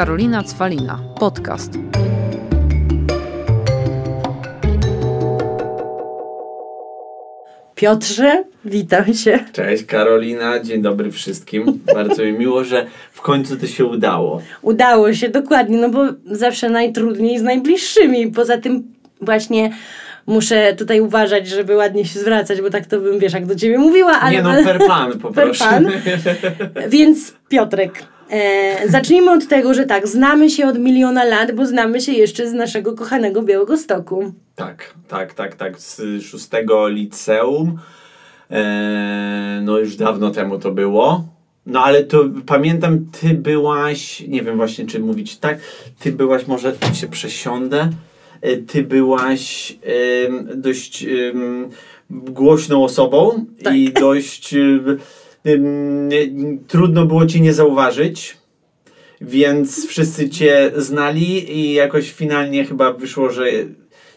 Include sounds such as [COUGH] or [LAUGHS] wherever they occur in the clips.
Karolina Cwalina, podcast. Piotrze, witam się. Cześć Karolina, dzień dobry wszystkim. Bardzo mi miło, że w końcu to się udało. Udało się, dokładnie, no bo zawsze najtrudniej z najbliższymi. Poza tym właśnie muszę tutaj uważać, żeby ładnie się zwracać, bo tak to bym, wiesz, jak do ciebie mówiła, ale... Nie no, per pan poproszę. Per pan. [LAUGHS] Więc Piotrek, e, zacznijmy od tego, że tak, znamy się od miliona lat, bo znamy się jeszcze z naszego kochanego Białego Stoku. Tak, tak, tak, tak, z szóstego liceum. E, no już dawno temu to było. No ale to pamiętam, ty byłaś, nie wiem właśnie czy mówić tak, ty byłaś, może się przesiądę, e, ty byłaś dość głośną osobą Tak. i dość trudno było ci nie zauważyć. Więc wszyscy cię znali i jakoś finalnie chyba wyszło, że.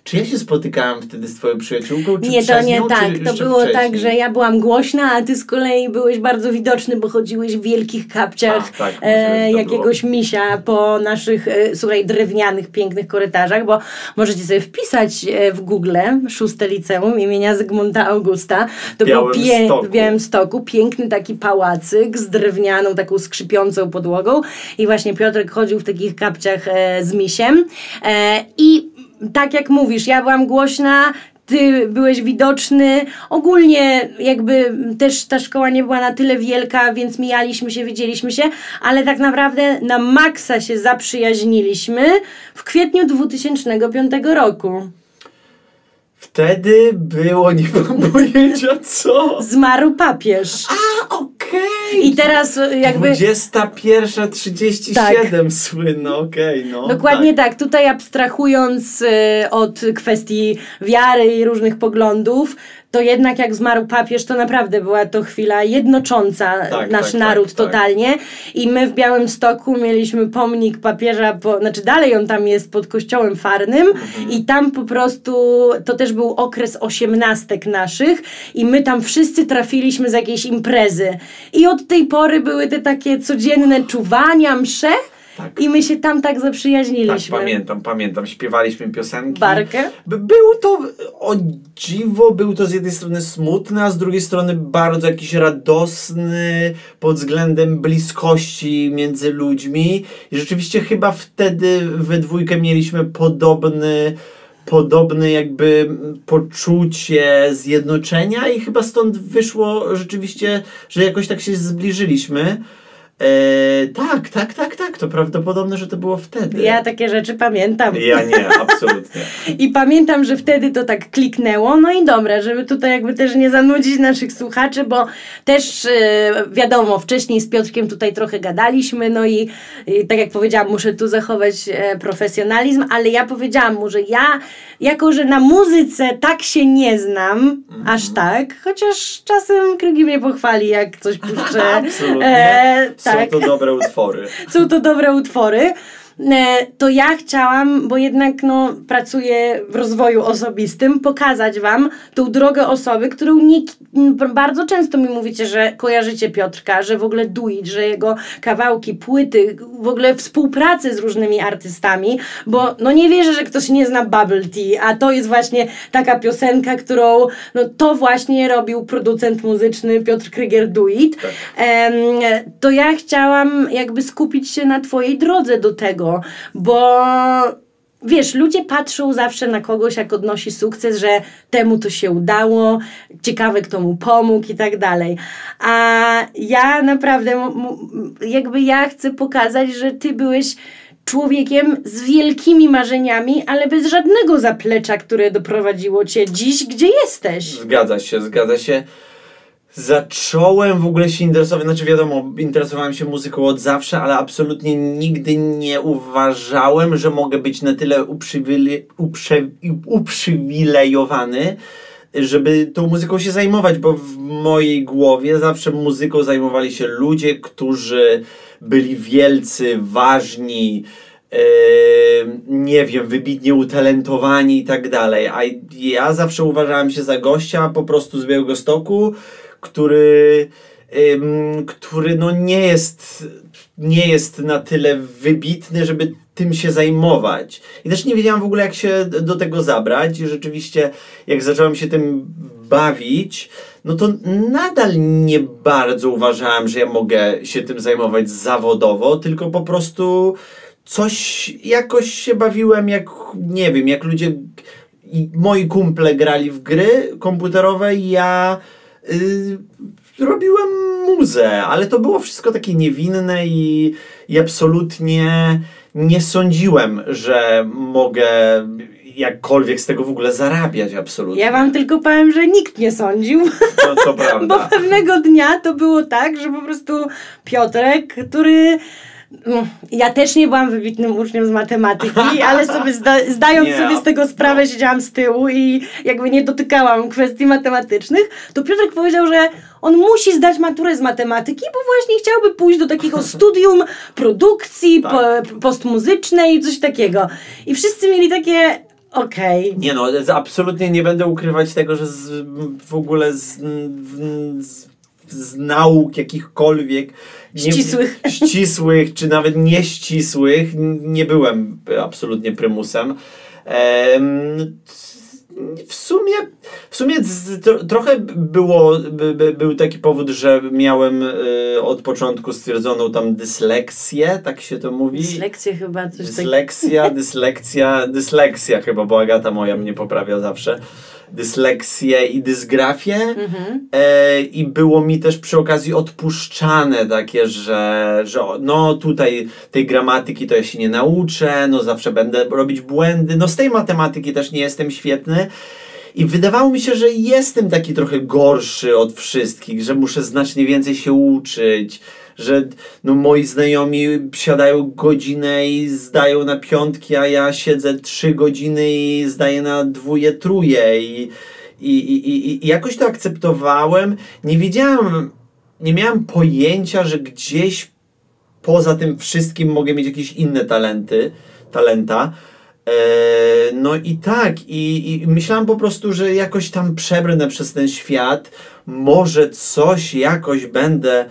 Czy ja się spotykałem wtedy z twoją przyjaciółką? Czy Nie, to nie nią, tak. To było wcześniej? tak, że ja byłam głośna, a ty z kolei byłeś bardzo widoczny, bo chodziłeś w wielkich kapciach A, tak, e, jakiegoś misia po naszych, e, słuchaj, drewnianych, pięknych korytarzach, bo możecie sobie wpisać e, w Google szóste liceum imienia Zygmunta Augusta. To był Białymstoku. w Białymstoku, piękny taki pałacyk z drewnianą, taką skrzypiącą podłogą i właśnie Piotrek chodził w takich kapciach e, z misiem e, i tak jak mówisz, ja byłam głośna, ty byłeś widoczny. Ogólnie jakby też ta szkoła nie była na tyle wielka, więc mijaliśmy się, widzieliśmy się, ale tak naprawdę na maksa się zaprzyjaźniliśmy w kwietniu 2005 roku. Wtedy było, nie mam pojęcia co. Zmarł papież. A, okej. I teraz e, jakby... 21.37 słynno, okej, no. Dokładnie tak. Tutaj abstrahując y, od kwestii wiary i różnych poglądów, to jednak jak zmarł papież, to naprawdę była to chwila jednocząca Tak, nasz tak, naród tak, tak. totalnie. I my w Białymstoku mieliśmy pomnik papieża, po, znaczy dalej on tam jest pod kościołem farnym Mhm. i tam po prostu to też był okres osiemnastek naszych i my tam wszyscy trafiliśmy z jakiejś imprezy. I od tej pory były te takie codzienne czuwania, msze Tak. i my się tam tak Tak, zaprzyjaźniliśmy. pamiętam, pamiętam. Śpiewaliśmy piosenki. Barkę? Był to, o dziwo, był to z jednej strony smutny, a z drugiej strony bardzo jakiś radosny pod względem bliskości między ludźmi. I rzeczywiście chyba wtedy we dwójkę mieliśmy podobny podobne jakby poczucie zjednoczenia i chyba stąd wyszło rzeczywiście, że jakoś tak się zbliżyliśmy. E, tak, tak, tak, tak, to prawdopodobne, że to było wtedy. Ja takie rzeczy pamiętam. Ja nie, [LAUGHS] absolutnie. I pamiętam, że wtedy to tak kliknęło. No i dobra, żeby tutaj jakby też nie zanudzić naszych słuchaczy, bo też e, wiadomo, wcześniej z Piotrkiem tutaj trochę gadaliśmy, no i, i tak jak powiedziałam, muszę tu zachować e, profesjonalizm, ale ja powiedziałam mu, że ja, jako że na muzyce tak się nie znam, aż tak, chociaż czasem Krygi mnie pochwali, jak coś puszczę. [LAUGHS] Absolutnie. E, tak Są to dobre utwory. są to dobre utwory. E, To ja chciałam, bo jednak no, pracuję w rozwoju osobistym, pokazać Wam tą drogę osoby, którą bardzo często mi mówicie, że kojarzycie Piotrka, że w ogóle Duit, że jego kawałki, płyty, w ogóle współpracy z różnymi artystami, bo no nie wierzę, że ktoś nie zna Bubble Tea, a to jest właśnie taka piosenka, którą no to właśnie robił producent muzyczny Piotr Krygier Duit. Tak. To ja chciałam jakby skupić się na Twojej drodze do tego, bo wiesz, ludzie patrzą zawsze na kogoś, jak odnosi sukces, że temu to się udało, ciekawe kto mu pomógł i tak dalej. A ja naprawdę, jakby ja chcę pokazać, że Ty byłeś człowiekiem z wielkimi marzeniami, ale bez żadnego zaplecza, które doprowadziło Cię dziś, gdzie jesteś. Zgadza się, zgadza się. Zacząłem w ogóle się interesować, znaczy wiadomo, interesowałem się muzyką od zawsze, ale absolutnie nigdy nie uważałem, że mogę być na tyle uprzywilejowany, żeby tą muzyką się zajmować, bo w mojej głowie zawsze muzyką zajmowali się ludzie, którzy byli wielcy, ważni, e, nie wiem, wybitnie utalentowani i tak dalej. A ja zawsze uważałem się za gościa po prostu z Białegostoku, który który no nie jest, nie jest na tyle wybitny, żeby tym się zajmować. I też nie wiedziałam w ogóle, jak się do tego zabrać. I rzeczywiście, jak zacząłem się tym bawić, no to nadal nie bardzo uważałem, że ja mogę się tym zajmować zawodowo, tylko po prostu coś jakoś się bawiłem, jak nie wiem, jak ludzie, moi kumple grali w gry komputerowe, ja robiłem muzę, ale to było wszystko takie niewinne i, i absolutnie nie sądziłem, że mogę jakkolwiek z tego w ogóle zarabiać, absolutnie. Ja wam tylko powiem, że nikt nie sądził, To, to [LAUGHS] prawda. bo pewnego dnia to było tak, że po prostu Piotrek, który ja też nie byłam wybitnym uczniem z matematyki, [LAUGHS] ale sobie zda, zdając sobie z tego sprawę, no. siedziałam z tyłu i jakby nie dotykałam kwestii matematycznych, to Piotrek powiedział, że on musi zdać maturę z matematyki, bo właśnie chciałby pójść do takiego [LAUGHS] studium produkcji Tak. po, postmuzycznej, coś takiego. I wszyscy mieli takie, okej, Nie no, absolutnie nie będę ukrywać tego, że z, w ogóle z, z, z nauk jakichkolwiek nie- Ścisłych. [LAUGHS] ścisłych, czy nawet nieścisłych, nie byłem absolutnie prymusem. Em, w sumie, w sumie tro, trochę było, by, by, był taki powód, że miałem y, od początku stwierdzoną tam dysleksję, tak się to mówi. dyslekcje chyba, coś takiego. Dyslekcja, dyslekcja, dysleksja chyba, bo Agata moja mnie poprawia zawsze. Dysleksję i dysgrafię. Mhm. E, I było mi też przy okazji odpuszczane takie, że, że no tutaj tej gramatyki to ja się nie nauczę, no zawsze będę robić błędy. No z tej matematyki też nie jestem świetny. I wydawało mi się, że jestem taki trochę gorszy od wszystkich, że muszę znacznie więcej się uczyć, że no, moi znajomi siadają godzinę i zdają na piątki, a ja siedzę trzy godziny i zdaję na dwóje, truje. I, i, i, i, jakoś to akceptowałem. Nie wiedziałem, nie miałem pojęcia, że gdzieś poza tym wszystkim mogę mieć jakieś inne talenty, talenta. Eee, no i tak, i, i myślałem po prostu, że jakoś tam przebrnę przez ten świat, może coś jakoś będę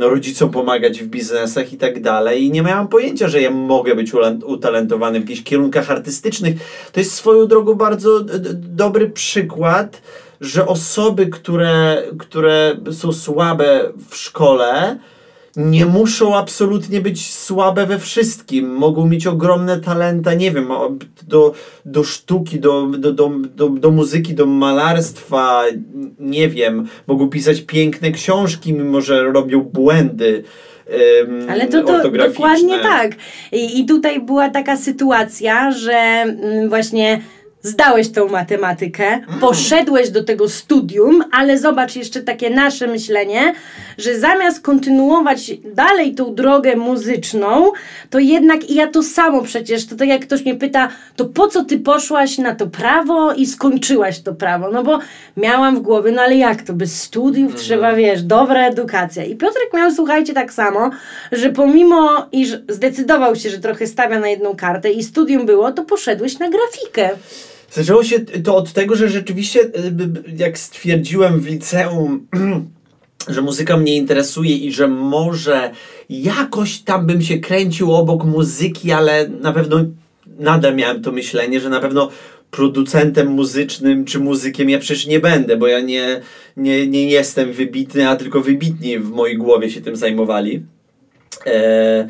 rodzicom pomagać w biznesach i tak dalej. I nie miałem pojęcia, że ja mogę być utalentowany w jakichś kierunkach artystycznych. To jest swoją drogą bardzo dobry przykład, że osoby, które, które są słabe w szkole, nie muszą absolutnie być słabe we wszystkim. Mogą mieć ogromne talenta, nie wiem, do, do sztuki, do, do, do, do, do muzyki, do malarstwa, nie wiem. Mogą pisać piękne książki, mimo że robią błędy. em, Ale to, to dokładnie tak. I, I tutaj była taka sytuacja, że mm, właśnie zdałeś tą matematykę, poszedłeś do tego studium, ale zobacz jeszcze takie nasze myślenie, że zamiast kontynuować dalej tą drogę muzyczną, to jednak i ja to samo przecież, to tak jak ktoś mnie pyta, to po co ty poszłaś na to prawo i skończyłaś to prawo? No bo miałam w głowie, no ale jak to, bez studiów trzeba, wiesz, dobra edukacja. I Piotrek miał, słuchajcie, tak samo, że pomimo iż zdecydował się, że trochę stawia na jedną kartę i studium było, to poszedłeś na grafikę. Zaczęło się to od tego, że rzeczywiście, y, jak stwierdziłem w liceum, [CLEARS THROAT] że muzyka mnie interesuje i że może jakoś tam bym się kręcił obok muzyki, ale na pewno nadal miałem to myślenie, że na pewno producentem muzycznym czy muzykiem ja przecież nie będę, bo ja nie, nie, nie jestem wybitny, a tylko wybitni w mojej głowie się tym zajmowali. E,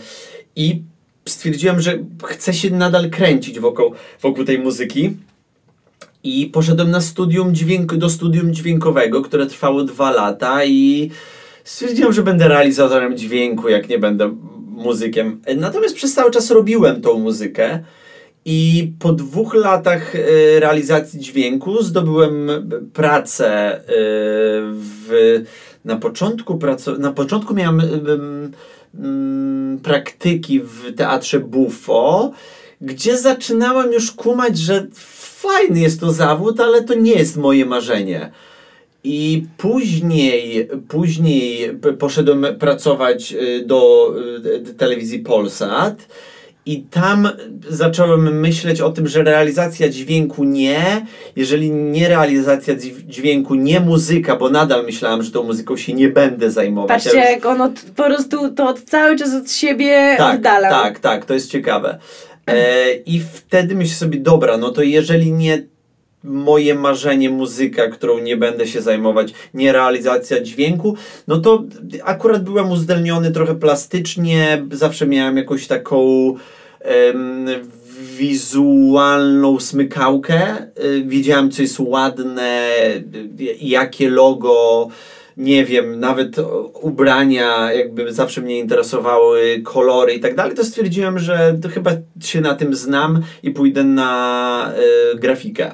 I stwierdziłem, że chcę się nadal kręcić wokół, wokół tej muzyki. I poszedłem na studium dźwięk, do studium dźwiękowego, które trwało dwa lata i stwierdziłem, że będę realizatorem dźwięku, jak nie będę muzykiem. Natomiast przez cały czas robiłem tą muzykę i po dwóch latach e, realizacji dźwięku zdobyłem pracę e, w, na początku praco, na początku miałem em, praktyki w teatrze Buffo, gdzie zaczynałem już kumać, że fajny jest to zawód, ale to nie jest moje marzenie. I później, później poszedłem pracować y, do y, telewizji Polsat I tam zacząłem myśleć o tym, że realizacja dźwięku nie, jeżeli nie realizacja dź- dźwięku, nie muzyka, bo nadal myślałem, że tą muzyką się nie będę zajmować. Patrzcie, jak on od, po prostu to cały czas od siebie tak, oddalał. tak, tak, to jest ciekawe. E, I wtedy myślę sobie, dobra, no to jeżeli nie moje marzenie muzyka, którą nie będę się zajmować, nie realizacja dźwięku, no to akurat byłem uzdolniony trochę plastycznie, zawsze miałem jakąś taką em, wizualną smykałkę, y, wiedziałem co jest ładne, y, jakie logo, nie wiem, nawet ubrania, jakby zawsze mnie interesowały kolory i tak dalej, to stwierdziłem, że to chyba się na tym znam i pójdę na y, grafikę.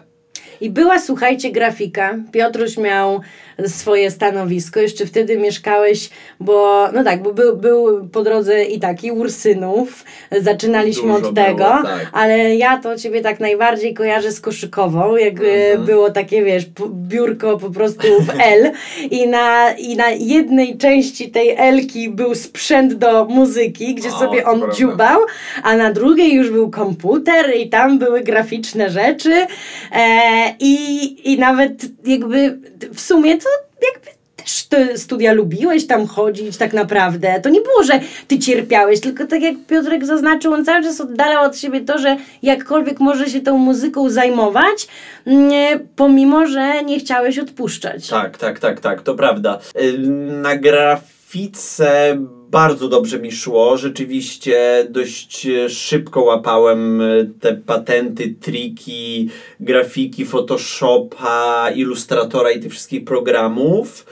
I była, słuchajcie, grafika. Piotruś miał swoje stanowisko. Jeszcze wtedy mieszkałeś, bo no tak, bo był, był po drodze i taki Ursynów. Zaczynaliśmy Dużo od było, tego, tak. ale ja to ciebie tak najbardziej kojarzę z koszykową, jak Mhm. było takie, wiesz, biurko po prostu w L i na, i na jednej części tej Elki był sprzęt do muzyki, gdzie O, sobie on prawda. dziubał, a na drugiej już był komputer i tam były graficzne rzeczy e, i, i nawet jakby w sumie to jakby też te studia lubiłeś tam chodzić tak naprawdę. To nie było, że ty cierpiałeś, tylko tak jak Piotrek zaznaczył, on cały czas oddalał od siebie to, że jakkolwiek może się tą muzyką zajmować, nie, pomimo, że nie chciałeś odpuszczać. Tak, tak, tak, tak, to prawda. Y, Na grafice bardzo dobrze mi szło. Rzeczywiście dość e, szybko łapałem e, te patenty, triki, grafiki Photoshopa, Illustratora i tych wszystkich programów.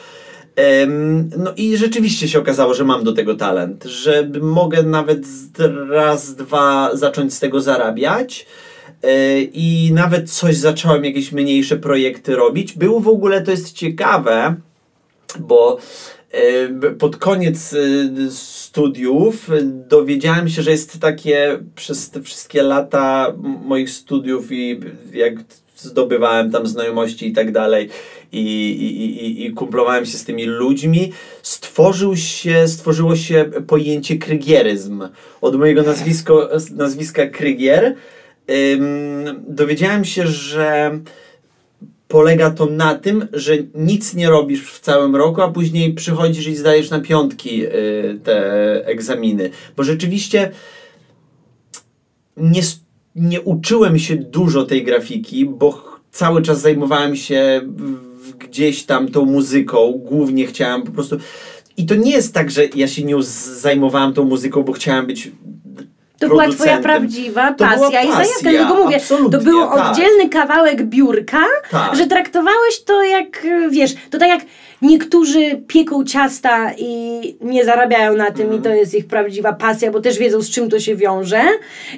No i rzeczywiście się okazało, że mam do tego talent, że mogę nawet raz, dwa zacząć z tego zarabiać. E, I nawet coś zacząłem, jakieś mniejsze projekty robić. Było w ogóle, to jest ciekawe, bo pod koniec e, studiów e, dowiedziałem się, że jest takie przez te wszystkie lata moich studiów i jak zdobywałem tam znajomości i tak dalej i, i, i, i kumplowałem się z tymi ludźmi, stworzył się, stworzyło się pojęcie krygieryzm. Od mojego nazwisko, nazwiska Krygier ym, dowiedziałem się, że polega to na tym, że nic nie robisz w całym roku, a później przychodzisz i zdajesz na piątki y, te egzaminy. Bo rzeczywiście nie, nie uczyłem się dużo tej grafiki, bo cały czas zajmowałem się gdzieś tam tą muzyką, głównie chciałem po prostu. I to nie jest tak, że ja się nią zajmowałem tą muzyką, bo chciałem być To była twoja prawdziwa pasja i zajawka. Dlatego mówię, to był tak. oddzielny kawałek biurka, Tak. że traktowałeś to jak, wiesz, to tak jak niektórzy pieką ciasta i nie zarabiają na tym Mhm. i to jest ich prawdziwa pasja, bo też wiedzą z czym to się wiąże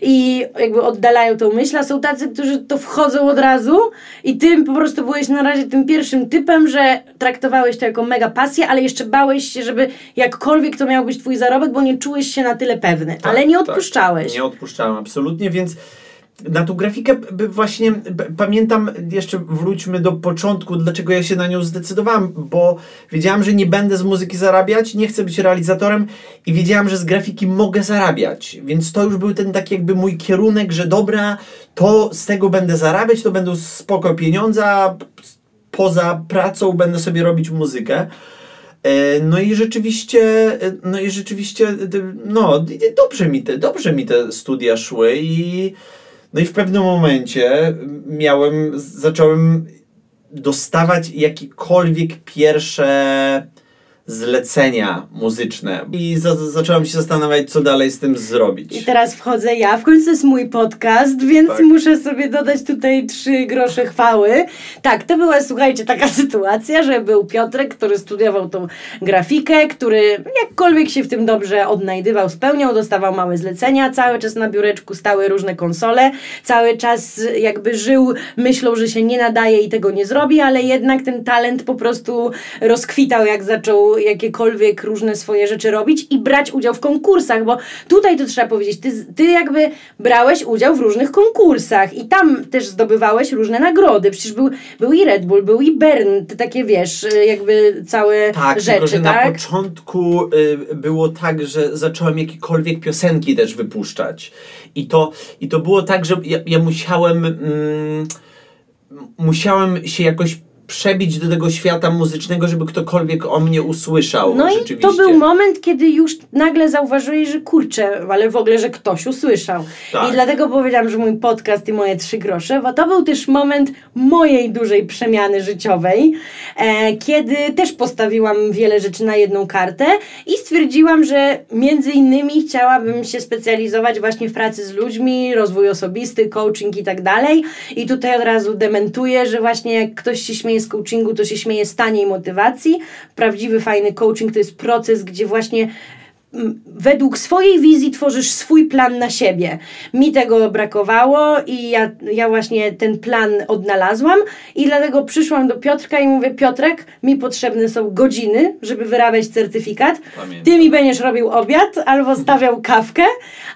i jakby oddalają tą myśl, a są tacy, którzy to wchodzą od razu i ty po prostu byłeś na razie tym pierwszym typem, że traktowałeś to jako mega pasję, ale jeszcze bałeś się, żeby jakkolwiek to miał być twój zarobek, bo nie czułeś się na tyle pewny, Tak, ale nie tak. odpuszczałeś. Nie odpuszczałem, absolutnie, więc na tą grafikę właśnie pamiętam, jeszcze wróćmy do początku, dlaczego ja się na nią zdecydowałem, bo wiedziałem, że nie będę z muzyki zarabiać, nie chcę być realizatorem i wiedziałem, że z grafiki mogę zarabiać, więc to już był ten taki jakby mój kierunek, że dobra, to z tego będę zarabiać, to będą spoko pieniądze, poza pracą będę sobie robić muzykę. E, No i rzeczywiście, e, no i rzeczywiście, e, no dobrze mi te, dobrze mi te studia szły i no i w pewnym momencie miałem, zacząłem dostawać jakiekolwiek pierwsze zlecenia muzyczne i za, zacząłem się zastanawiać, co dalej z tym zrobić. I teraz wchodzę ja, w końcu jest mój podcast, więc Tak. muszę sobie dodać tutaj trzy grosze chwały. Tak, to była, słuchajcie, taka [LAUGHS] sytuacja, że był Piotrek, który studiował tą grafikę, który jakkolwiek się w tym dobrze odnajdywał, spełniał, dostawał małe zlecenia, cały czas na biureczku stały różne konsole, cały czas jakby żył myślą, że się nie nadaje i tego nie zrobi, ale jednak ten talent po prostu rozkwitał, jak zaczął jakiekolwiek różne swoje rzeczy robić i brać udział w konkursach, bo tutaj to trzeba powiedzieć, ty, ty jakby brałeś udział w różnych konkursach i tam też zdobywałeś różne nagrody. Przecież był, był i Red Bull, był i Bern, te takie wiesz, jakby całe Tak, rzeczy, tylko że tak? na początku y, było tak, że zacząłem jakiekolwiek piosenki też wypuszczać. I to, i to było tak, że ja, ja musiałem, mm, musiałem się jakoś przebić do tego świata muzycznego, żeby ktokolwiek o mnie usłyszał. No i to był moment, kiedy już nagle zauważyłeś, że kurczę, ale w ogóle, że ktoś usłyszał. Tak. I dlatego powiedziałam, że mój podcast i moje trzy grosze, bo to był też moment mojej dużej przemiany życiowej, e, kiedy też postawiłam wiele rzeczy na jedną kartę i stwierdziłam, że między innymi chciałabym się specjalizować właśnie w pracy z ludźmi, rozwój osobisty, coaching i tak dalej. I tutaj od razu dementuję, że właśnie jak ktoś się śmieje z coachingu, to się śmieje z taniej motywacji. Prawdziwy, fajny coaching to jest proces, gdzie właśnie mm, według swojej wizji tworzysz swój plan na siebie. Mi tego brakowało i ja, ja właśnie ten plan odnalazłam i dlatego przyszłam do Piotrka i mówię, Piotrek, mi potrzebne są godziny, żeby wyrabiać certyfikat. Pamiętam. Ty mi będziesz robił obiad albo stawiał kawkę,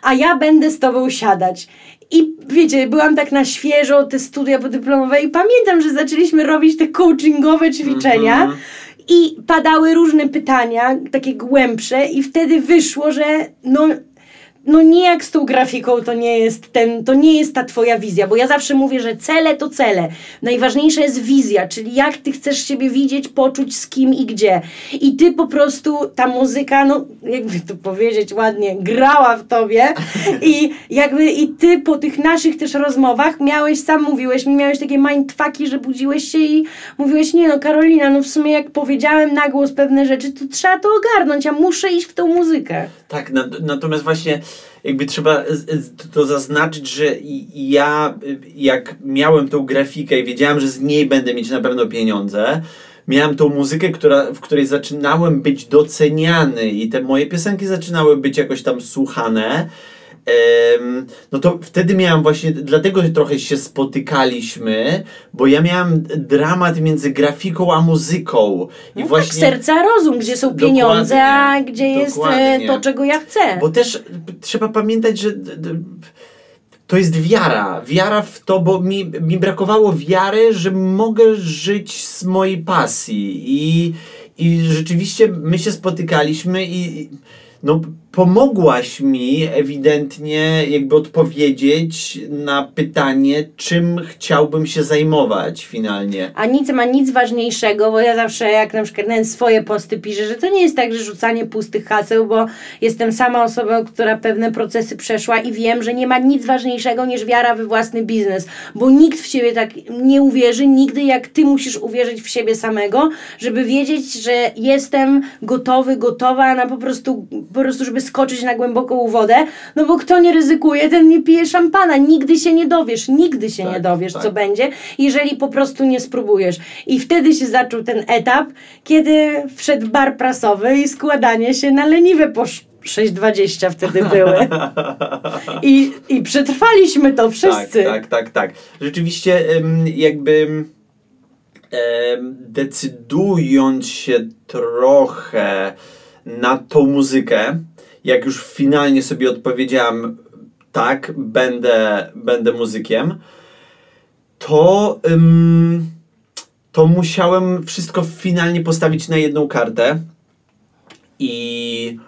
a ja będę z tobą siadać. I wiecie, byłam tak na świeżo, te studia podyplomowe i pamiętam, że zaczęliśmy robić te coachingowe ćwiczenia Mhm. i padały różne pytania, takie głębsze i wtedy wyszło, że no, no nie jak z tą grafiką to nie jest ten, to nie jest ta twoja wizja, bo ja zawsze mówię, że cele to cele. Najważniejsza jest wizja, czyli jak ty chcesz siebie widzieć, poczuć z kim i gdzie. I ty po prostu, ta muzyka, no jakby to powiedzieć ładnie, grała w tobie i jakby i ty po tych naszych też rozmowach miałeś, sam mówiłeś mi, miałeś takie mindfucki, że budziłeś się i mówiłeś, nie no Karolina, no w sumie jak powiedziałem na głos pewne rzeczy, to trzeba to ogarnąć, ja muszę iść w tą muzykę. Tak, na, natomiast właśnie jakby trzeba to zaznaczyć, że ja jak miałem tą grafikę i wiedziałem, że z niej będę mieć na pewno pieniądze, miałem tą muzykę, która, w której zaczynałem być doceniany i te moje piosenki zaczynały być jakoś tam słuchane. No to wtedy miałem właśnie, dlatego trochę się spotykaliśmy, bo ja miałem dramat między grafiką a muzyką. I No właśnie, tak, serca rozum, gdzie są pieniądze, a gdzie jest e, to, czego ja chcę. Bo też trzeba pamiętać, że to jest wiara. Wiara w to, bo mi, mi brakowało wiary, że mogę żyć z mojej pasji. I, i rzeczywiście my się spotykaliśmy i no, pomogłaś mi ewidentnie jakby odpowiedzieć na pytanie, czym chciałbym się zajmować finalnie. A nic ma nic ważniejszego, bo ja zawsze jak na przykład nawet swoje posty piszę, że to nie jest tak, że rzucanie pustych haseł, bo jestem sama osobą, która pewne procesy przeszła i wiem, że nie ma nic ważniejszego niż wiara we własny biznes, bo nikt w ciebie tak nie uwierzy nigdy, jak ty musisz uwierzyć w siebie samego, żeby wiedzieć, że jestem gotowy, gotowa na po prostu, po prostu, żeby skoczyć na głęboką wodę, no bo kto nie ryzykuje, ten nie pije szampana, nigdy się nie dowiesz, nigdy się Tak, nie dowiesz, tak. co będzie, jeżeli po prostu nie spróbujesz. I wtedy się zaczął ten etap, kiedy wszedł bar prasowy i składanie się na leniwe po sz- 6,20 wtedy były. I, I przetrwaliśmy to wszyscy. Tak, tak, tak, tak. Rzeczywiście jakby decydując się trochę na tą muzykę, jak już finalnie sobie odpowiedziałem tak, będę, będę muzykiem, to, ym, to musiałem wszystko finalnie postawić na jedną kartę i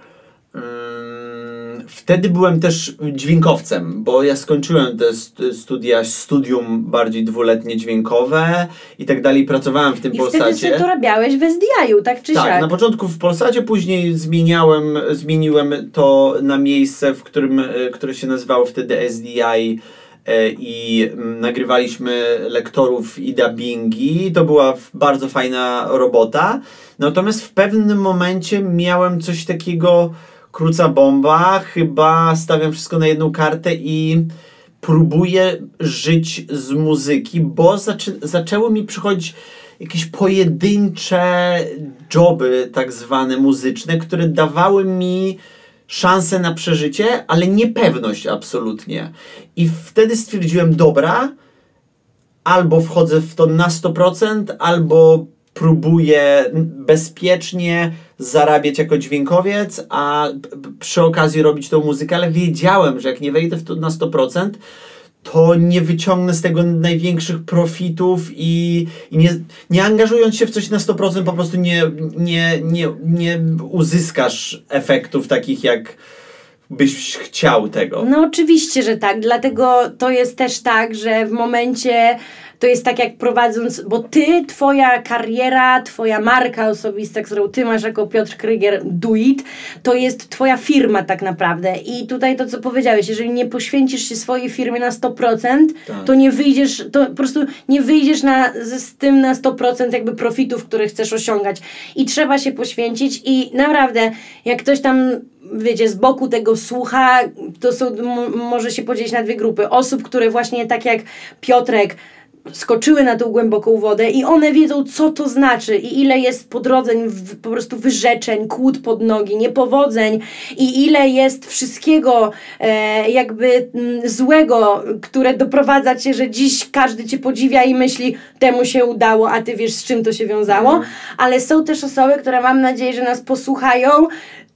wtedy byłem też dźwiękowcem, bo ja skończyłem te st- studia, studium bardziej dwuletnie dźwiękowe i tak dalej, pracowałem w tym I wtedy Polsacie. sobie to robiałeś w SDI-u, tak czy Tak, siak? na początku w Polsacie, później zmieniałem, zmieniłem to na miejsce, w którym, e, które się nazywało wtedy SDI e, i mm, nagrywaliśmy lektorów i dubbingi. To była bardzo fajna robota. Natomiast w pewnym momencie miałem coś takiego kruca bomba, chyba stawiam wszystko na jedną kartę i próbuję żyć z muzyki, bo zaczę, zaczęły mi przychodzić jakieś pojedyncze joby, tak zwane muzyczne, które dawały mi szansę na przeżycie, ale niepewność absolutnie. I wtedy stwierdziłem, dobra, albo wchodzę w to na 100%, albo próbuję bezpiecznie zarabiać jako dźwiękowiec, a przy okazji robić tą muzykę, ale wiedziałem, że jak nie wejdę w to na 100%, to nie wyciągnę z tego największych profitów i, i nie, nie angażując się w coś na 100% po prostu nie, nie, nie, nie uzyskasz efektów takich jak byś chciał tego. No oczywiście, że tak. Dlatego to jest też tak, że w momencie to jest tak jak prowadząc, bo ty, twoja kariera, twoja marka osobista, którą ty masz jako Piotr Krygier, Do It, to jest twoja firma tak naprawdę. I tutaj to, co powiedziałeś, jeżeli nie poświęcisz się swojej firmie na 100%, Tak. to nie wyjdziesz, to po prostu nie wyjdziesz na, z, tym na 100% jakby profitów, które chcesz osiągać. I trzeba się poświęcić i naprawdę, jak ktoś tam wiecie, z boku tego słucha, to są, może się podzielić na dwie grupy. Osób, które właśnie tak jak Piotrek skoczyły na tą głęboką wodę i one wiedzą, co to znaczy i ile jest po drodze w, po prostu wyrzeczeń, kłód pod nogi, niepowodzeń i ile jest wszystkiego e, jakby mm, złego, które doprowadza cię, że dziś każdy cię podziwia i myśli, temu się udało, a ty wiesz, z czym to się wiązało. Ale są też osoby, które mam nadzieję, że nas posłuchają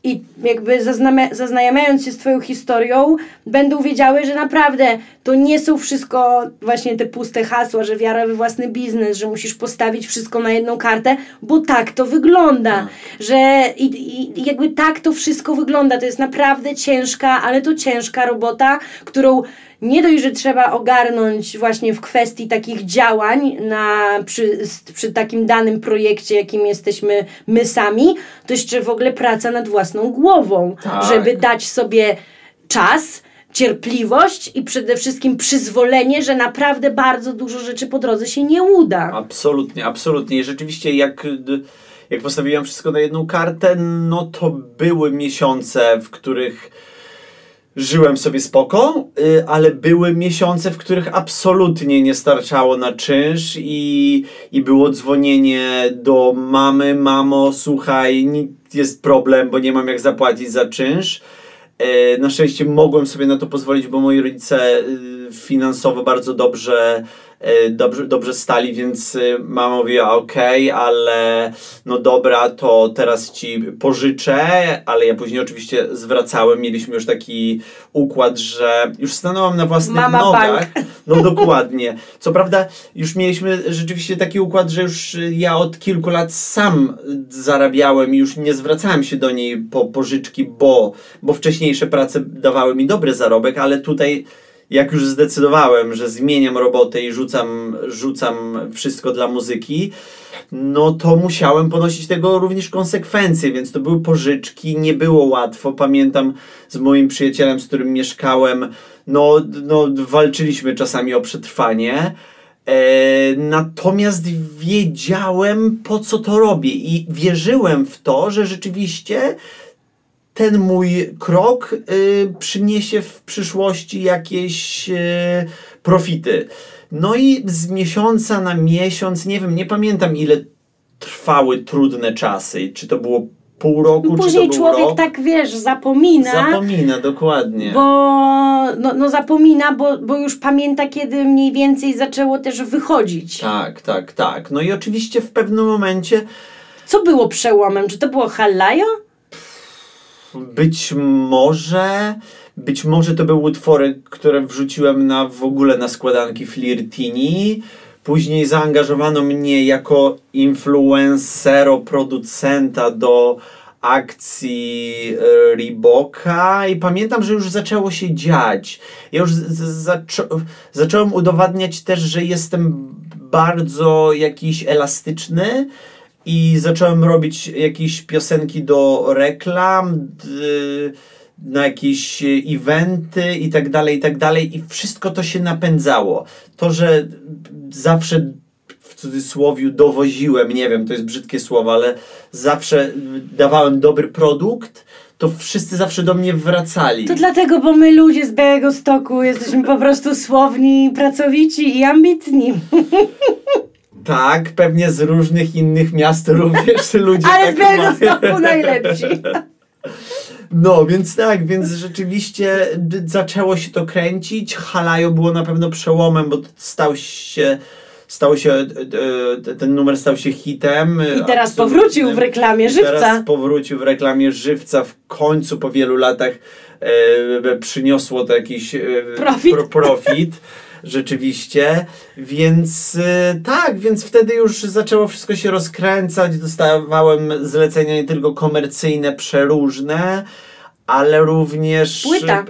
i jakby zaznamia- zaznajamiając się z Twoją historią, będą wiedziały, że naprawdę to nie są wszystko właśnie te puste hasła, że wiara we własny biznes, że musisz postawić wszystko na jedną kartę, bo tak to wygląda. Że i, i, i jakby tak to wszystko wygląda. To jest naprawdę ciężka, ale to ciężka robota, którą nie dość, że trzeba ogarnąć właśnie w kwestii takich działań na, przy, przy takim danym projekcie, jakim jesteśmy my sami, to jeszcze w ogóle praca nad własną głową, Tak. żeby dać sobie czas, cierpliwość i przede wszystkim przyzwolenie, że naprawdę bardzo dużo rzeczy po drodze się nie uda. Absolutnie, absolutnie. I rzeczywiście jak, jak postawiłem wszystko na jedną kartę, no to były miesiące, w których żyłem sobie spoko, y, ale były miesiące, w których absolutnie nie starczało na czynsz i, i było dzwonienie do mamy, mamo, słuchaj, jest problem, bo nie mam jak zapłacić za czynsz. E, Na szczęście mogłem sobie na to pozwolić, bo moi rodzice y, finansowo bardzo dobrze, dobrze, dobrze stali, więc y, mama mówiła ok, ale no dobra, to teraz ci pożyczę, ale ja później oczywiście zwracałem. Mieliśmy już taki układ, że już stanąłem na własnych Mama nogach. bank. No dokładnie. Co prawda już mieliśmy rzeczywiście taki układ, że już y, ja od kilku lat sam zarabiałem i już nie zwracałem się do niej po pożyczki, bo, bo wcześniejsze prace dawały mi dobry zarobek, ale tutaj jak już zdecydowałem, że zmieniam robotę i rzucam, rzucam wszystko dla muzyki, no to musiałem ponosić tego również konsekwencje, więc to były pożyczki, nie było łatwo. Pamiętam z moim przyjacielem, z którym mieszkałem, no, no walczyliśmy czasami o przetrwanie. E, natomiast wiedziałem, po co to robię, i wierzyłem w to, że rzeczywiście ten mój krok y, przyniesie w przyszłości jakieś y, profity. No i z miesiąca na miesiąc, nie wiem, nie pamiętam ile trwały trudne czasy. Czy to było pół roku, czy to Później był człowiek rok? tak, wiesz, zapomina. Zapomina, dokładnie. Bo no, no zapomina, bo, bo już pamięta, kiedy mniej więcej zaczęło też wychodzić. Tak, tak, tak. No i oczywiście w pewnym momencie Co było przełomem? Czy to było Halajo? Być może, być może to były utwory, które wrzuciłem na w ogóle na składanki Flirtini. Później zaangażowano mnie jako influencero, producenta do akcji e, Reeboka i pamiętam, że już zaczęło się dziać. Ja już zaczą, zacząłem udowadniać też, że jestem bardzo jakiś elastyczny i zacząłem robić jakieś piosenki do reklam, na jakieś eventy i tak dalej, i tak dalej i wszystko to się napędzało. To, że zawsze w cudzysłowie dowoziłem, nie wiem, to jest brzydkie słowo, ale zawsze dawałem dobry produkt, to wszyscy zawsze do mnie wracali. To dlatego, bo my ludzie z Białego Stoku jesteśmy po prostu słowni, pracowici i ambitni. [LAUGHS] Tak, pewnie z różnych innych miast [LAUGHS] również ludzie Ale tak z Białego mają. Stoku najlepsi. [LAUGHS] No, więc tak, więc rzeczywiście zaczęło się to kręcić. Halajo było na pewno przełomem, bo stał się, stał się, ten numer stał się hitem. I teraz absolutnym. powrócił w reklamie I żywca. Teraz powrócił w reklamie żywca w końcu po wielu latach e, przyniosło to jakiś e, Profit. Pro, profit. [LAUGHS] Rzeczywiście, więc e, tak, więc wtedy już zaczęło wszystko się rozkręcać. Dostawałem zlecenia nie tylko komercyjne, przeróżne, ale również. Płyta.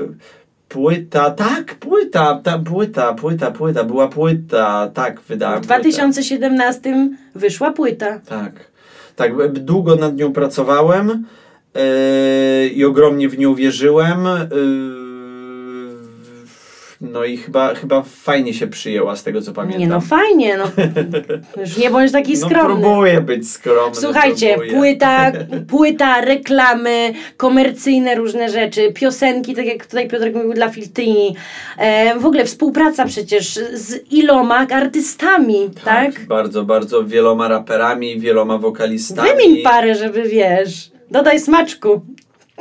Płyta, tak, płyta, ta płyta, płyta, płyta, była płyta, tak, wydałem. W płytę. 2017 wyszła płyta. Tak. Tak, długo nad nią pracowałem yy, i ogromnie w nią wierzyłem. Yy, no i chyba, chyba fajnie się przyjęła z tego co pamiętam. Nie no, fajnie, no. [LAUGHS] Już nie bądź taki no skromny. próbuję być skromny. Słuchajcie, próbuję. płyta, [LAUGHS] płyta, reklamy, komercyjne różne rzeczy, piosenki, tak jak tutaj Piotrek mówił dla Filtini. E, w ogóle współpraca przecież z iloma artystami, tak? Bardzo, bardzo wieloma raperami, wieloma wokalistami. Wymień parę, żeby wiesz. Dodaj smaczku.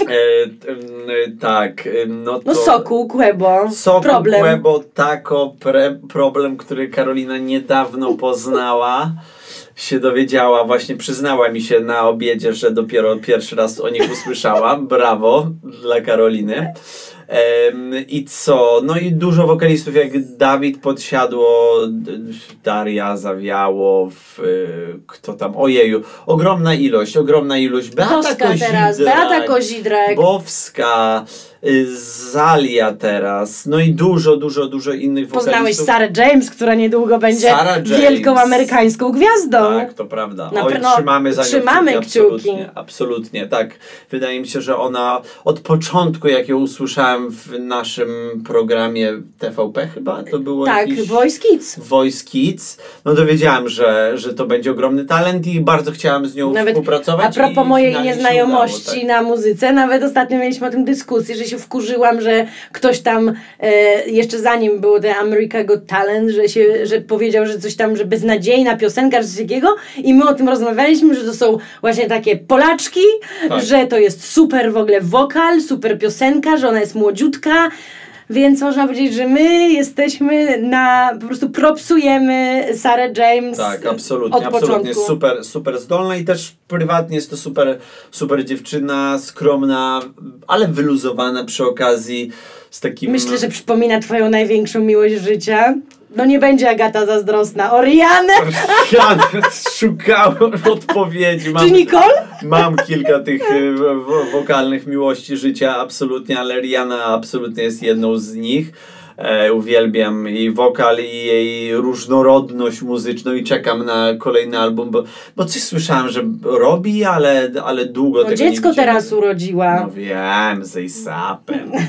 E, tak, em, no to... No Sokół, Kłebo, Soku, problem. Kłebo, Tako, pre, problem, który Karolina niedawno poznała. Się dowiedziała, właśnie przyznała mi się na obiedzie, że dopiero pierwszy raz o nich usłyszała. Brawo dla Karoliny. I co? No i dużo wokalistów jak Dawid Podsiadło, Daria Zawiałow, y, kto tam, ojeju, ogromna ilość, ogromna ilość. Beata Boska Kozidrak, teraz, Beata Kozidrak. Bowska, Zalia teraz, no i dużo, dużo, dużo innych Poznałeś wokalistów. Sarah James, która niedługo będzie wielką amerykańską gwiazdą. Tak, to prawda. Na Oj, pewno trzymamy za nią trzymamy kciuki, kciuki. Absolutnie, absolutnie, tak. Wydaje mi się, że ona od początku, jak ją usłyszałem w naszym programie TVP chyba, to było Tak, jakiś... Voice Kids. Voice Kids, no to wiedziałem, że, że to będzie ogromny talent i bardzo chciałem z nią Nawet współpracować. A propos mojej nieznajomości udało, tak. na muzyce, nawet ostatnio mieliśmy o tym dyskusję, że się wkurzyłam, że ktoś tam e, jeszcze zanim było ten America Got Talent, że się, że powiedział, że coś tam, że beznadziejna piosenka, czy coś takiego i my o tym rozmawialiśmy, że to są właśnie takie Polaczki, Tak. że to jest super w ogóle wokal, super piosenka, że ona jest młodziutka, więc można powiedzieć, że my jesteśmy na, po prostu propsujemy Sarah James Tak, absolutnie, od absolutnie. początku. Super, super zdolna i też prywatnie jest to super, super dziewczyna, skromna, ale wyluzowana przy okazji z takim... Myślę, że przypomina twoją największą miłość życia. No nie będzie Agata zazdrosna. Orianę Ja szukałem odpowiedzi. Mam, czy Nicole? mam kilka tych w- wokalnych miłości życia, absolutnie, ale Rihanna absolutnie jest jedną z nich. E, uwielbiam jej wokal i jej różnorodność muzyczną i czekam na kolejny album, bo, bo coś słyszałem, że robi, ale, ale długo No tego dziecko nie widziałem. teraz urodziła. No wiem, z ASAPem. [LAUGHS]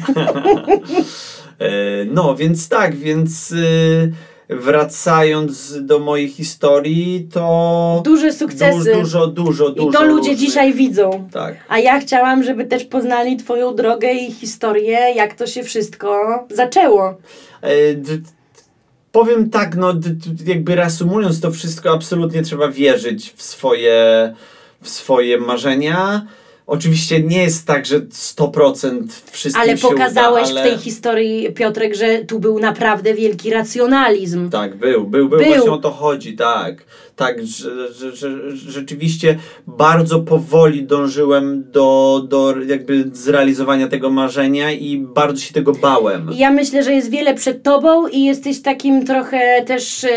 E, no, więc tak, więc y, wracając do mojej historii, to Duże sukcesy. du, dużo, dużo, dużo. I to ludzie różnych- dzisiaj widzą. Tak. A ja chciałam, żeby też poznali twoją drogę i historię, jak to się wszystko zaczęło. E, d- Powiem tak, no d- jakby reasumując to wszystko, absolutnie trzeba wierzyć w swoje, w swoje marzenia. Oczywiście nie jest tak, że 100% wszystkim Ale się pokazałeś uda, ale... w tej historii, Piotrek, że tu był naprawdę wielki racjonalizm. Tak, był, był, był, Był. właśnie o to chodzi, tak. Tak, że, że, że, rzeczywiście bardzo powoli dążyłem do, do jakby zrealizowania tego marzenia i bardzo się tego bałem. Ja myślę, że jest wiele przed tobą i jesteś takim trochę też, e,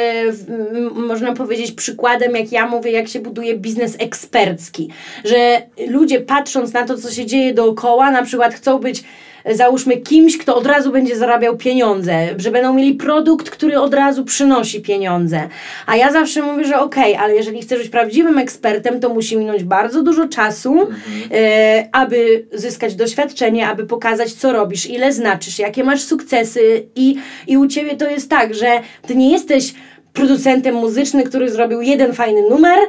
można powiedzieć, przykładem, jak ja mówię, jak się buduje biznes ekspercki. Że ludzie patrząc na to, co się dzieje dookoła, na przykład chcą być załóżmy kimś, kto od razu będzie zarabiał pieniądze, że będą mieli produkt, który od razu przynosi pieniądze. A ja zawsze mówię, że okej, ale jeżeli chcesz być prawdziwym ekspertem, to musi minąć bardzo dużo czasu, e, aby zyskać doświadczenie, aby pokazać, co robisz, ile znaczysz, jakie masz sukcesy i, i u Ciebie to jest tak, że Ty nie jesteś producentem muzycznym, który zrobił jeden fajny numer,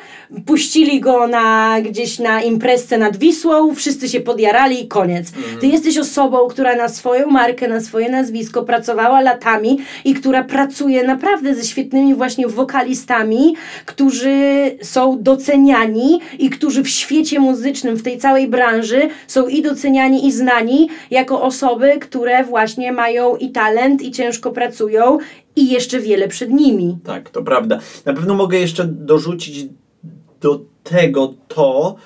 puścili go na, gdzieś na imprezce nad Wisłą, wszyscy się podjarali i koniec. Ty jesteś osobą, która na swoją markę, na swoje nazwisko pracowała latami i która pracuje naprawdę ze świetnymi właśnie wokalistami, którzy są doceniani i którzy w świecie muzycznym, w tej całej branży są i doceniani i znani jako osoby, które właśnie mają i talent i ciężko pracują i jeszcze wiele przed nimi. Tak, to prawda. Na pewno mogę jeszcze dorzucić do tego to,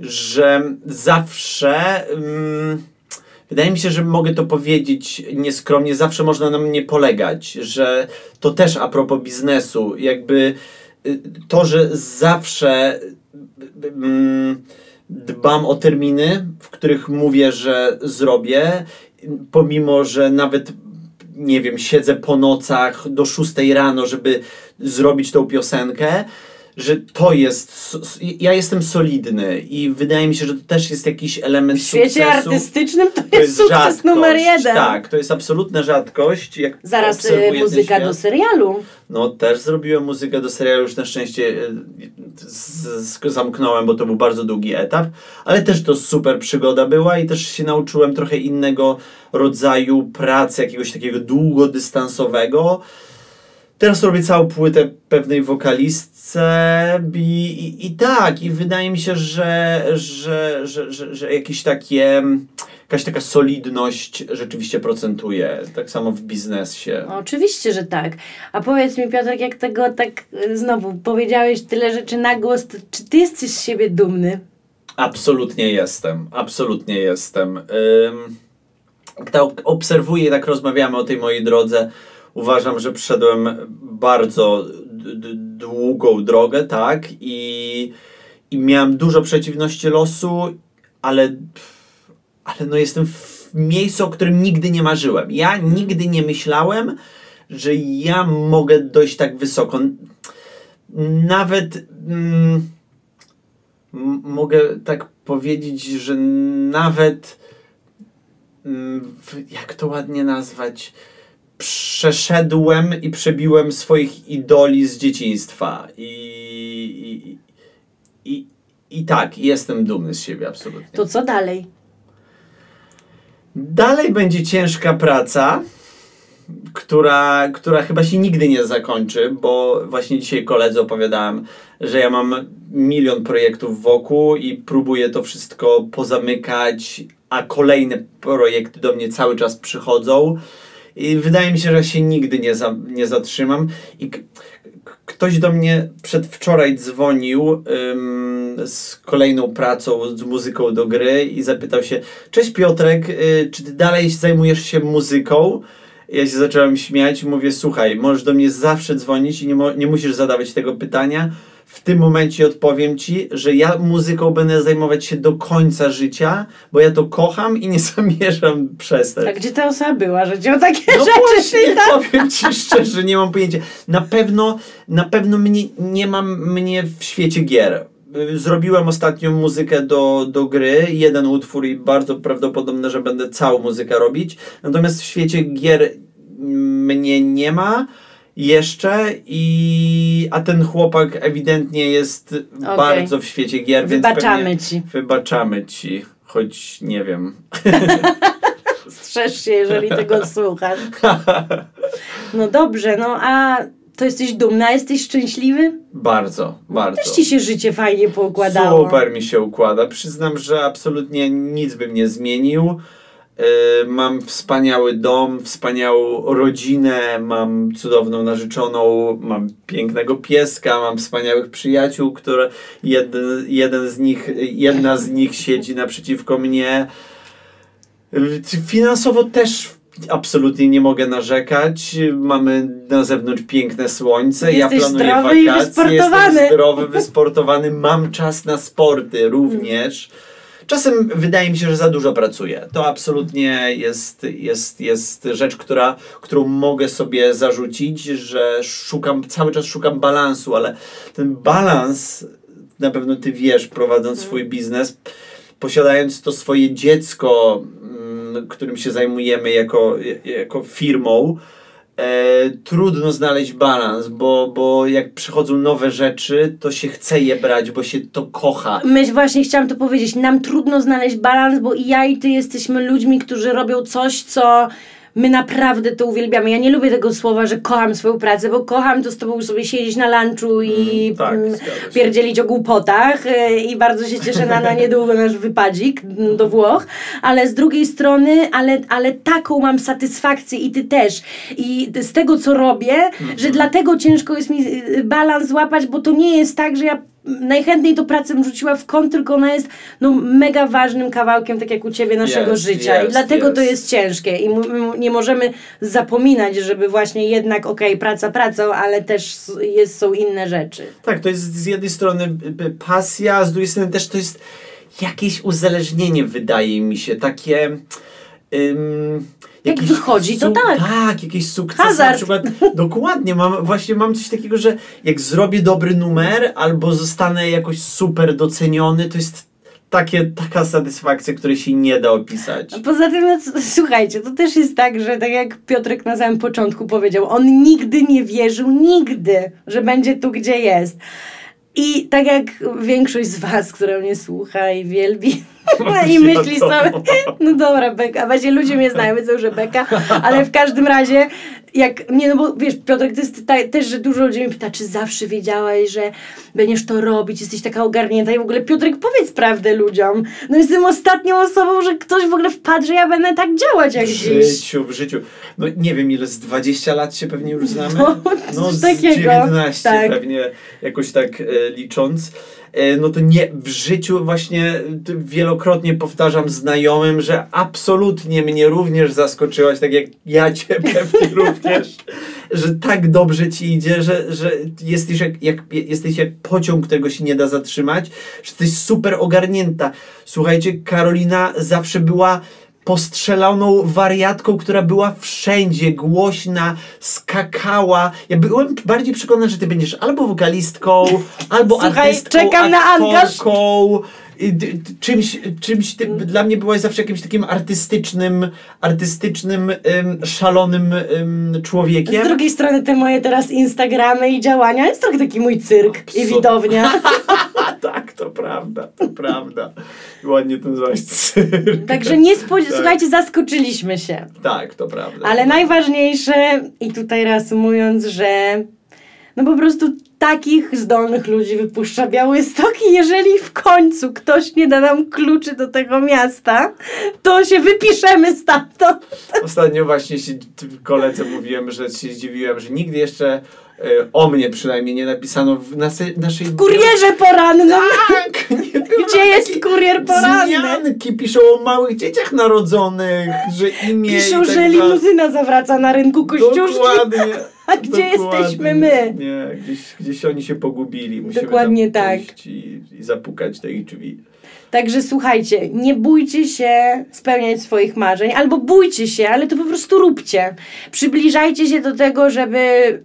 że zawsze. mm, wydaje mi się, że mogę to powiedzieć nieskromnie, zawsze można na mnie polegać, że to też a propos biznesu, jakby y, to, że zawsze y, mm, dbam o terminy, w których mówię, że zrobię, pomimo, że nawet nie wiem, siedzę po nocach do 6 rano, żeby zrobić tą piosenkę, że to jest. Ja jestem solidny i wydaje mi się, że to też jest jakiś element W świecie sukcesu. artystycznym to, To jest sukces rzadkość. numer jeden. Tak, to jest absolutna rzadkość. Jak Zaraz ten muzyka do serialu. No, też zrobiłem muzykę do serialu, już na szczęście z, zamknąłem, bo to był bardzo długi etap, ale też to super przygoda była i też się nauczyłem trochę innego rodzaju pracy, jakiegoś takiego długodystansowego. Teraz robię całą płytę pewnej wokalistce i, i, i tak, i wydaje mi się, że, że, że, że, że jakieś takie, jakaś taka solidność rzeczywiście procentuje, tak samo w biznesie. No, Oczywiście, że tak. A powiedz mi, Piotrek, jak tego tak e, znowu powiedziałeś tyle rzeczy na głos, czy ty jesteś z siebie dumny? Absolutnie jestem, absolutnie jestem. Ym, tak obserwuję, tak rozmawiamy o tej mojej drodze, uważam, że przeszedłem bardzo długą drogę, tak, i, i miałem dużo przeciwności losu, ale, ale no jestem w miejscu, o którym nigdy nie marzyłem. Ja nigdy nie myślałem, że ja mogę dojść tak wysoko. Nawet... Mm, mogę tak powiedzieć, że nawet mm, jak to ładnie nazwać, przeszedłem i przebiłem swoich idoli z dzieciństwa i, i, i, i tak, jestem dumny z siebie absolutnie. To co dalej? Dalej będzie ciężka praca, która, która chyba się nigdy nie zakończy, bo właśnie dzisiaj koledze opowiadałem, że ja mam milion projektów wokół i próbuję to wszystko pozamykać, a kolejne projekty do mnie cały czas przychodzą. I wydaje mi się, że się nigdy nie, za, nie zatrzymam. I ktoś do mnie przedwczoraj dzwonił ym, z kolejną pracą, z muzyką do gry i zapytał się: Cześć Piotrek, y, czy ty dalej zajmujesz się muzyką? Ja się zacząłem śmiać mówię: Słuchaj, możesz do mnie zawsze dzwonić i nie, nie musisz zadawać tego pytania. W tym momencie odpowiem ci, że ja muzyką będę zajmować się do końca życia, bo ja to kocham i nie [LAUGHS] zamierzam przestać. A gdzie ta osoba była, że cię o takie No rzeczy właśnie, powiem ci [LAUGHS] szczerze, nie mam pojęcia. Na pewno, na pewno mnie, nie mam mnie w świecie gier. Zrobiłem ostatnią muzykę do, do gry, jeden utwór i bardzo prawdopodobne, że będę całą muzykę robić. Natomiast w świecie gier mnie nie ma jeszcze i a ten chłopak ewidentnie jest bardzo w świecie gier, więc Wybaczamy ci. wybaczamy ci, choć nie wiem. [LAUGHS] Strzeż się, jeżeli tego słuchasz. No dobrze, no a to jesteś dumna, jesteś szczęśliwy? Bardzo, bardzo. Też ci się życie fajnie poukładało. Super mi się układa. Przyznam, że absolutnie nic bym nie zmienił. Yy, Mam wspaniały dom, wspaniałą rodzinę, mam cudowną narzeczoną, mam pięknego pieska, mam wspaniałych przyjaciół, które jeden, jeden z nich, jedna z nich siedzi naprzeciwko mnie. Finansowo też absolutnie nie mogę narzekać. Mamy na zewnątrz piękne słońce. ja Jesteś planuję zdrowy i wakacje. wysportowany. Jestem zdrowy, wysportowany. Mam czas na sporty również. Czasem wydaje mi się, że za dużo pracuję. To absolutnie jest, jest, jest rzecz, która, którą mogę sobie zarzucić, że szukam, cały czas szukam balansu, ale ten balans, na pewno ty wiesz, prowadząc swój biznes, posiadając to swoje dziecko, mm, którym się zajmujemy jako, jako firmą, e, trudno znaleźć balans, bo, bo jak przychodzą nowe rzeczy, to się chce je brać, bo się to kocha. My właśnie chciałam to powiedzieć. Nam trudno znaleźć balans, bo i ja i ty jesteśmy ludźmi, którzy robią coś, co My naprawdę to uwielbiamy. Ja nie lubię tego słowa, że kocham swoją pracę, bo kocham to z tobą sobie siedzieć na lunchu i Mm, tak, mm, pierdzielić o głupotach e, i bardzo się cieszę na, na niedługo nasz wypadzik mm, do Włoch, ale z drugiej strony, ale, ale taką mam satysfakcję i ty też. I z tego, co robię, Mhm. że dlatego ciężko jest mi y, balans złapać, bo to nie jest tak, że ja najchętniej tą pracę bym rzuciła w kąt, tylko ona jest no, mega ważnym kawałkiem, tak jak u ciebie, naszego Jest, życia. I jest, dlatego to jest. ciężkie. I nie możemy zapominać, żeby właśnie jednak, okej, praca pracą, ale też jest, są inne rzeczy. Tak, to jest z jednej strony y, y, pasja, a z drugiej strony też to jest jakieś uzależnienie, wydaje mi się, takie. Ym, Jak jakiś wychodzi, to tak. Tak, jakiś sukces. Na Hazard. przykład, [LAUGHS] dokładnie, mam, właśnie mam coś takiego, że jak zrobię dobry numer albo zostanę jakoś super doceniony, to jest takie, taka satysfakcja, której się nie da opisać. A Poza tym, no, słuchajcie, to też jest tak, że tak jak Piotrek na samym początku powiedział, on nigdy nie wierzył, nigdy, że będzie tu, gdzie jest. I tak jak większość z was, która mnie słucha i wielbi i myśli sobie, [LAUGHS] no dobra, Beka, właśnie ludzie mnie znają, wiedzą, że Beka, ale w każdym razie, jak, nie no bo wiesz, Piotrek, to jest ta, też, że dużo ludzi mnie pyta, czy zawsze wiedziałaś, że będziesz to robić, jesteś taka ogarnięta i w ogóle Piotrek, powiedz prawdę ludziom. No jestem ostatnią osobą, że ktoś w ogóle wpadł, że ja będę tak działać jak W dziś. życiu, w życiu. No nie wiem, ile z 20 lat się pewnie już znamy. No, [LAUGHS] No z takiego. 19 Tak. pewnie, jakoś tak e, licząc. E, no to nie, w życiu właśnie wielokrotnie powtarzam znajomym, że absolutnie mnie również zaskoczyłaś, tak jak ja cię pewnie również, [LAUGHS] że tak dobrze ci idzie, że, że jesteś, jak, jak, jesteś jak pociąg, którego się nie da zatrzymać, że jesteś super ogarnięta. Słuchajcie, Karolina zawsze była postrzeloną wariatką, która była wszędzie, głośna, skakała. Ja byłem bardziej przekonany, że ty będziesz albo wokalistką, albo Słuchaj, artystką, czekam aktorką. I Czymś, czymś ty, dla mnie byłaś zawsze jakimś takim artystycznym, artystycznym, ym, szalonym ym, Z człowiekiem. drugiej strony te moje teraz Instagramy i działania jest trochę taki mój cyrk i Absolutnie. widownia. A [LAUGHS] tak, to prawda, to prawda. Ładnie to nazwałaś cyrk. Także nie spodziew- Tak. słuchajcie, zaskoczyliśmy się. Tak, to prawda. Ale najważniejsze, i tutaj reasumując, że no po prostu takich zdolnych ludzi wypuszcza Białystok i jeżeli w końcu ktoś nie da nam kluczy do tego miasta, to się wypiszemy stamtąd. Ostatnio właśnie się koledze mówiłem, że się zdziwiłem, że nigdy jeszcze o mnie przynajmniej nie napisano w nase- naszej... W kurierze porannym! Tak! Nie było Gdzie jest kurier poranny? Wzmianki piszą o małych dzieciach narodzonych, że imię Piszą, tak że limuzyna zawraca na rynku kościuszki. Dokładnie. [LAUGHS] A gdzie dokładnie. jesteśmy my? Nie, gdzieś, gdzieś oni się pogubili. Musimy Dokładnie tam tak. I, I zapukać do ich drzwi. Także słuchajcie, nie bójcie się spełniać swoich marzeń, albo bójcie się, ale to po prostu róbcie. Przybliżajcie się do tego, żeby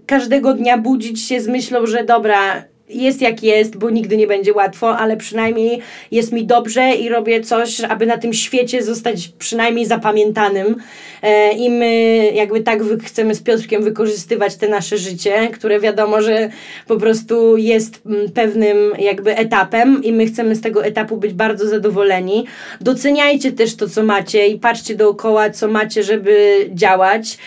każdego dnia budzić się z myślą, że dobra, jest jak jest, bo nigdy nie będzie łatwo, ale przynajmniej jest mi dobrze i robię coś, aby na tym świecie zostać przynajmniej zapamiętanym. E, I my jakby tak chcemy z Piotrkiem wykorzystywać te nasze życie, które wiadomo, że po prostu jest mm, pewnym jakby etapem i my chcemy z tego etapu być bardzo zadowoleni. Doceniajcie też to, co macie i patrzcie dookoła, co macie, żeby działać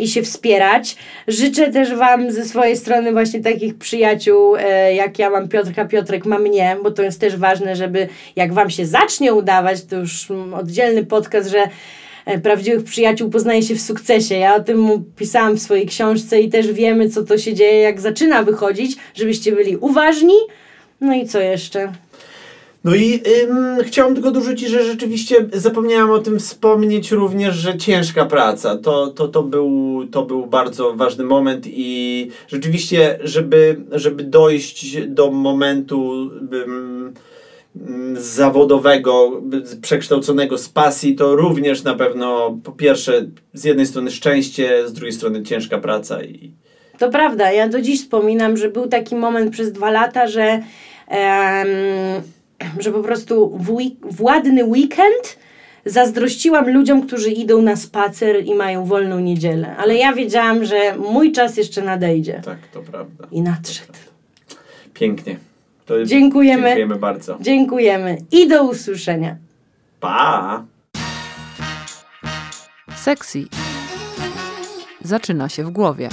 i się wspierać. Życzę też Wam ze swojej strony właśnie takich przyjaciół, e, jak ja mam Piotrka, Piotrek ma mnie, bo to jest też ważne, żeby jak Wam się zacznie udawać, to już mm, oddzielny podcast, że e, prawdziwych przyjaciół poznaje się w sukcesie. Ja o tym pisałam w swojej książce i też wiemy, co to się dzieje, jak zaczyna wychodzić, żebyście byli uważni. No i co jeszcze? No i ym, chciałem tylko dorzucić, że rzeczywiście zapomniałem o tym wspomnieć również, że ciężka praca. To, to, to, był, to był bardzo ważny moment i rzeczywiście, żeby, żeby dojść do momentu zawodowego, przekształconego z pasji, to również na pewno po pierwsze z jednej strony szczęście, z drugiej strony ciężka praca i To prawda, ja do dziś wspominam, że był taki moment przez dwa lata, że, [CLEARS THROAT] że po prostu w, week- w ładny weekend zazdrościłam ludziom, którzy idą na spacer i mają wolną niedzielę. Ale ja wiedziałam, że mój czas jeszcze nadejdzie. tak, to prawda. I nadszedł. Pięknie. To Dziękujemy. Dziękujemy bardzo. Dziękujemy i do usłyszenia. Pa! Sexy zaczyna się w głowie.